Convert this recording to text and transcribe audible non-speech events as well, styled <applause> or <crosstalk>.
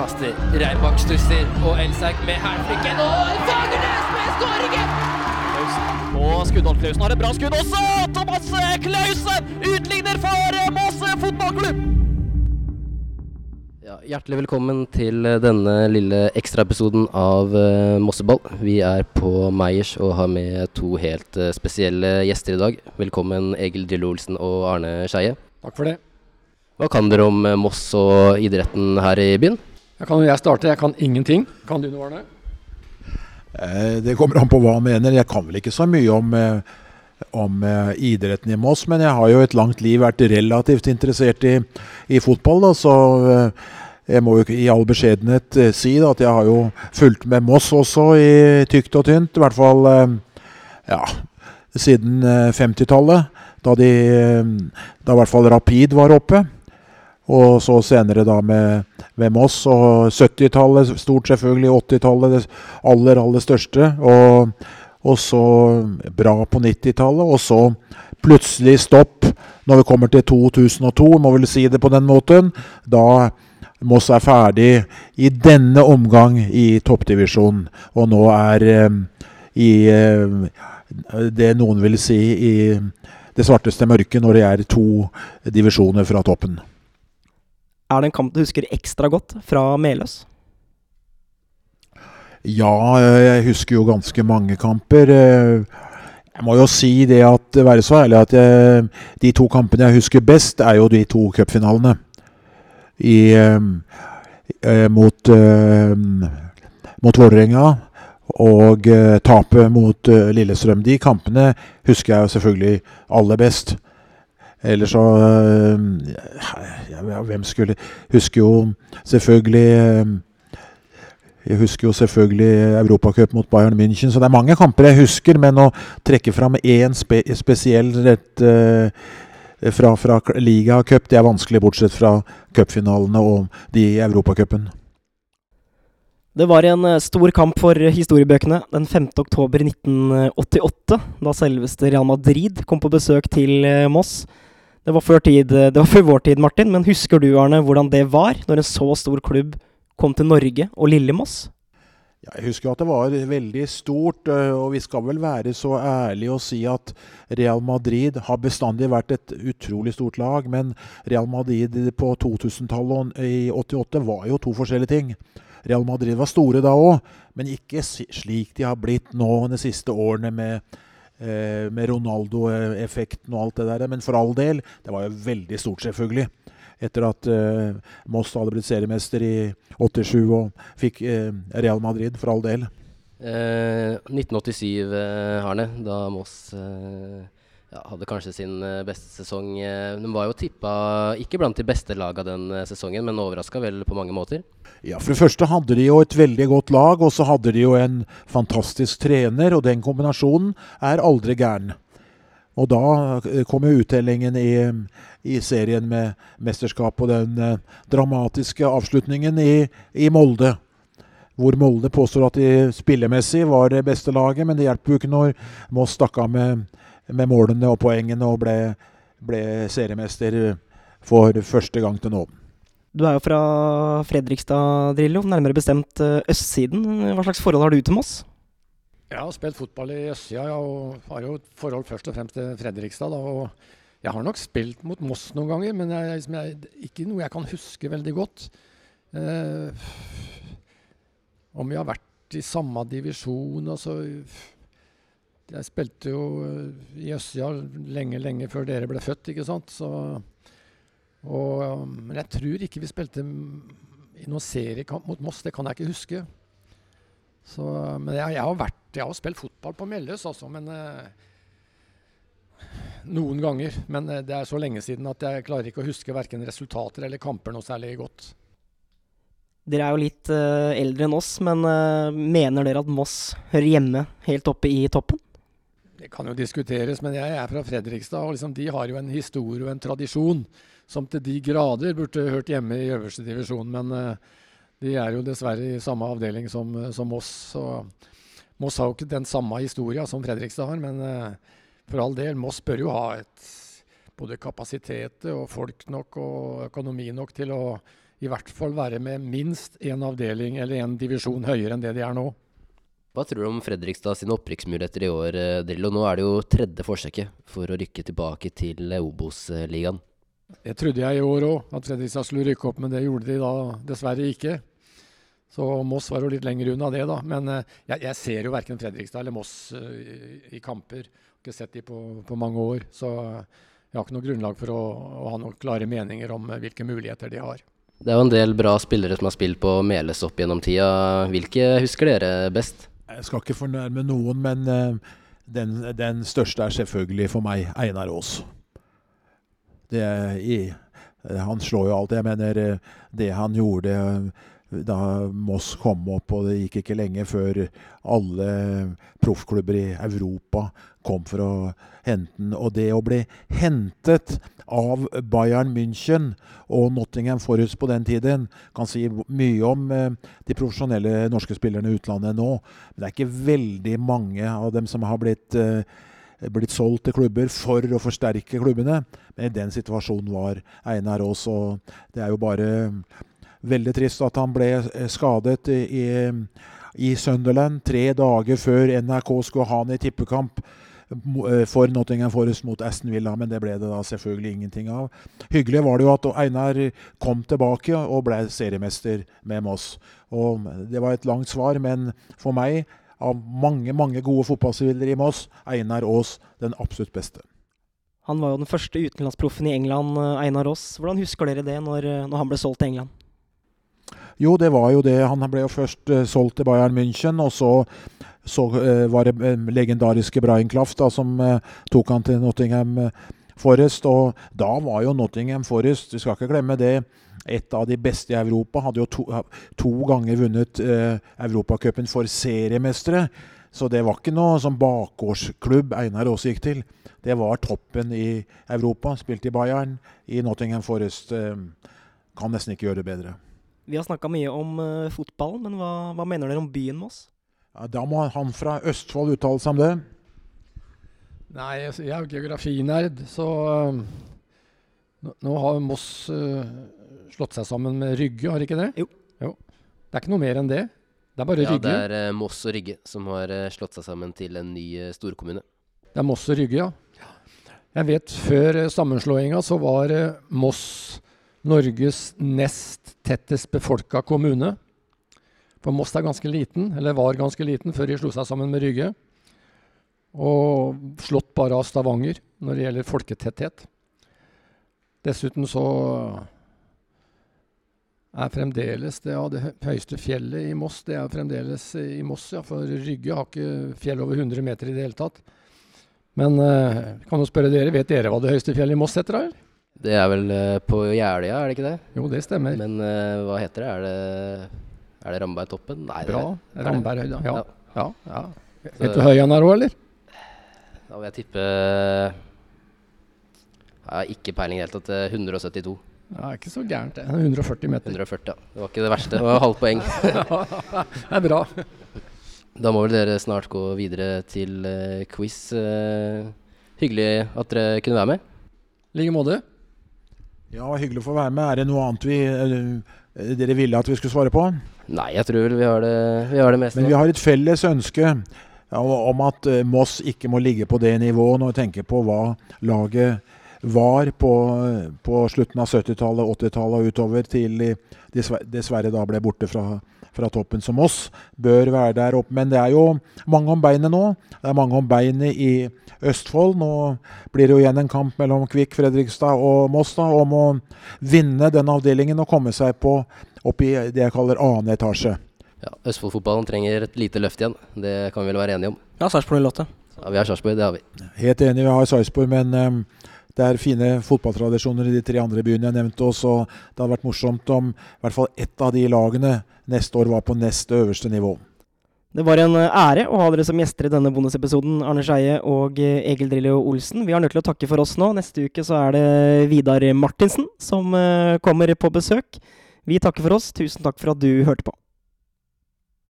kaster. Reibak stusser, og Elsaug med hælflikken. Og Fagernes med skåringen! Og Skuddal Klausen har et bra skudd også! Thomas Klausen utligner for Moss fotballklubb! Ja, hjertelig velkommen til denne lille ekstraepisoden av uh, Mosseball. Vi er på Meyers og har med to helt uh, spesielle gjester i dag. Velkommen Egil Drillo Olsen og Arne Skeie. Takk for det. Hva kan dere om uh, Moss og idretten her i byen? Jeg kan jeg starte. Jeg kan ingenting. Kan du noe, Arne? Det kommer an på hva han mener. Jeg kan vel ikke så mye om, om idretten i Moss, men jeg har jo et langt liv vært relativt interessert i, i fotball. Da, så jeg må jo i all beskjedenhet si da, at jeg har jo fulgt med Moss også i tykt og tynt. I hvert fall ja, siden 50-tallet, da, da i hvert fall Rapid var oppe. Og så senere da med, med Moss. Og 70-tallet stort selvfølgelig, 80-tallet det aller, aller største. Og, og så bra på 90-tallet. Og så plutselig stopp når vi kommer til 2002, må vel si det på den måten. Da Moss er ferdig i denne omgang i toppdivisjonen. Og nå er eh, i eh, det noen vil si i det svarteste mørket når det er to divisjoner fra toppen. Er det en kamp du husker ekstra godt fra Meløs? Ja, jeg husker jo ganske mange kamper. Jeg må jo si det at være så ærlig at jeg, de to kampene jeg husker best, er jo de to cupfinalene. I, eh, mot, eh, mot Vålerenga og eh, tapet mot Lillestrøm. De kampene husker jeg selvfølgelig aller best. Eller så ja, Hvem skulle Husker jo selvfølgelig Jeg husker jo selvfølgelig Europacup mot Bayern München. Så det er mange kamper jeg husker, men å trekke fram én spe, spesiell rett uh, fra, fra liga og det er vanskelig, bortsett fra cupfinalene og de i Europacupen. Det var en stor kamp for historiebøkene den 5. oktober 1988, da selveste Real Madrid kom på besøk til Moss. Det var, før tid, det var før vår tid, Martin, men husker du, Arne, hvordan det var når en så stor klubb kom til Norge og Lillemoss? Ja, jeg husker at det var veldig stort, og vi skal vel være så ærlige å si at Real Madrid har bestandig vært et utrolig stort lag, men Real Madrid på 2000-tallet og i 88 var jo to forskjellige ting. Real Madrid var store da òg, men ikke slik de har blitt nå de siste årene med med Ronaldo-effekten og alt det der. Men for all del, det var jo veldig stort, selvfølgelig. Etter at uh, Moss hadde blitt seriemester i 87 og fikk uh, Real Madrid, for all del. Eh, 1987, Harne, da Moss ja, hadde kanskje sin beste sesong. De var jo tippa ikke blant de beste laga den sesongen, men overraska vel på mange måter? Ja, For det første hadde de jo et veldig godt lag, og så hadde de jo en fantastisk trener. Og den kombinasjonen er aldri gæren. Og da kom jo uttellingen i, i serien med mesterskap og den eh, dramatiske avslutningen i, i, Molde. Hvor Molde påstår at de spillemessig var det beste laget, men det hjelper jo ikke når Moss stakk av med, med, målene og poengene og ble, ble seriemester for første gang til nå. Du er jo fra Fredrikstad, Drillo, nærmere bestemt østsiden. Hva slags forhold har du til Moss? Jeg har spilt fotball i østsida ja, og har jo et forhold først og fremst til Fredrikstad. Da, og jeg har nok spilt mot Moss noen ganger, men det liksom, er ikke noe jeg kan huske veldig godt. Eh, om vi har vært i samme divisjon altså Jeg spilte jo i østsida lenge, lenge før dere ble født, ikke sant. Så, og, men jeg tror ikke vi spilte i noen seriekamp mot Moss. Det kan jeg ikke huske. Så, men jeg, jeg, har vært, jeg har spilt fotball på Melløs, altså, men eh, Noen ganger. Men uh, det er så lenge siden at jeg klarer ikke å huske verken resultater eller kamper noe særlig godt. Dere er jo litt eh, eldre enn oss, men mener dere at Moss hører hjemme helt oppe i toppen? Det kan jo diskuteres, men jeg er fra Fredrikstad, og liksom, de har jo en historie og en tradisjon som til de grader burde hørt hjemme i øverste divisjon. Men de er jo dessverre i samme avdeling som, som oss. Så Moss har jo ikke den samme historia som Fredrikstad har, men uh, for all del, Moss bør jo ha et, både kapasitet og folk nok og økonomi nok til å i hvert fall være med minst én avdeling eller en divisjon høyere enn det de er nå. Hva tror du om Fredrikstad sine opprykksmuligheter i år, eh, Drillo? Nå er det jo tredje forsøket for å rykke tilbake til Obos-ligaen. Det trodde jeg i år òg, at Fredrikstad skulle rykke opp, men det gjorde de da dessverre ikke. Så Moss var jo litt lenger unna det, da. Men eh, jeg, jeg ser jo verken Fredrikstad eller Moss i, kamper. Ikke sett de på, på, mange år. Så jeg har ikke noe grunnlag for å, å ha noen klare meninger om hvilke muligheter de har. Det er jo en del bra spillere som har spilt på Meles opp gjennom tida. Hvilke husker dere best? Jeg skal ikke fornærme noen, men uh, den, den, største er selvfølgelig for meg Einar Aas. Det, i, han slår jo alt. Jeg mener, det han gjorde da Moss kom opp, og det gikk ikke lenge før alle proffklubber i Europa kom for å hente den. Og det å bli hentet av Bayern München og Nottingham Forest på den tiden kan si mye om eh, de profesjonelle norske spillerne i utlandet nå. Men det er ikke veldig mange av dem som har blitt eh, blitt solgt til klubber for å forsterke klubbene. Men i den situasjonen var Einar Aas, og det er jo bare Veldig trist at han ble eh, skadet i, i Sunderland tre dager før NRK skulle ha han i tippekamp eh, for Nottingham Forest mot Aston Villa, men det ble det da selvfølgelig ingenting av. Hyggelig var det jo at Einar kom tilbake og ble seriemester med Moss. Og Det var et langt svar, men for meg, av mange mange gode fotballspillere i Moss, Einar Aas den absolutt beste. Han var jo den første utenlandsproffen i England, eh, Einar Aas. Hvordan husker dere det når, når han ble solgt til England? Jo, det var jo det. Han ble jo først uh, solgt til Bayern München, og så, så uh, var det uh, legendariske Brian Klaff da, som tok han til Nottingham Forest. Og da var jo Nottingham Forest, vi skal ikke glemme det, et av de beste i Europa. Hadde jo to, to ganger vunnet Europacupen for seriemestere. Så det var ikke noe som bakgårdsklubb Einar Aas gikk til. Det var toppen i Europa. Spilte i Bayern, i Nottingham Forest. kan nesten ikke gjøre det bedre. Vi har snakka mye om uh, fotballen, men hva, hva, mener dere om byen Moss? Ja, da må han fra Østfold uttale seg om det. Nei, jeg er jo geografinerd, så uh, nå, nå, har Moss uh, slått seg sammen med Rygge, har ikke det? Jo. jo. Det er ikke noe mer enn det? Det er bare ja, Rygge? Ja, det er Moss og Rygge som har slått seg sammen til en ny storkommune. Det er Moss og Rygge, ja. Jeg vet før sammenslåinga så var Moss Norges nest tettest befolka kommune. For Moss er ganske liten, eller var ganske liten, før de slo seg sammen med Rygge. Og slått bare av Stavanger når det gjelder folketetthet. Dessuten så er fremdeles det, ja, det høyeste fjellet i Moss det er fremdeles i Moss, ja. For Rygge har ikke fjell over 100 meter i det hele tatt. Men eh, kan jo spørre dere, vet dere hva det høyeste fjellet i Moss heter? eller? Det er vel uh, på Jeløya, er det ikke det? Jo, det stemmer. Men uh, hva heter det? Er det, er det Rambergtoppen? Nei, Bra. Ramberghøyda. Ja. ja. ja. Vet du høyene her òg, eller? Da vil jeg tippe Jeg har ikke peiling helt tatt. 172. Ja, ikke så gærent, det. 140 meter. 140, ja. Det var ikke det verste. Det var halvt poeng. <laughs> det er bra. Da må vel dere snart gå videre til uh, quiz. Uh, hyggelig at dere kunne være med. I like måte. Ja, hyggelig å få være med. Er det noe annet vi, uh, dere ville at vi skulle svare på? Nei, jeg tror vel vi har det, vi har det meste. Men vi har et felles ønske om at uh, Moss ikke må ligge på det nivået når vi tenker på hva laget var på, på slutten av 70-tallet, 80-tallet og utover til de dessverre da ble borte fra, fra toppen som oss. Bør være der oppe. Men det er jo mange om beinet nå. Det er mange om beinet i Østfold. Nå blir det jo igjen en kamp mellom Kvikk, Fredrikstad og Moss da, om å vinne den avdelingen og komme seg på, opp i det jeg kaller annen etasje. Ja, Østfold-fotballen trenger et lite løft igjen. Det kan vi vel være enige om. Ja, Sarpsborg 08. Ja, vi har Sarpsborg, det har vi. Helt enig, vi har Sarpsborg, men um, det er fine fotballtradisjoner i de tre andre byene jeg nevnte også. Det hadde vært morsomt om i hvert fall ett av de lagene neste år var på nest øverste nivå. Det var en eh, ære å ha dere som gjester i denne bonusepisoden, Arne Skeie og eh, Egil Drillo Olsen. Vi har nødt til å takke for oss nå. Neste uke så er det Vidar Martinsen som eh, kommer på besøk. Vi takker for oss. Tusen takk for at du hørte på.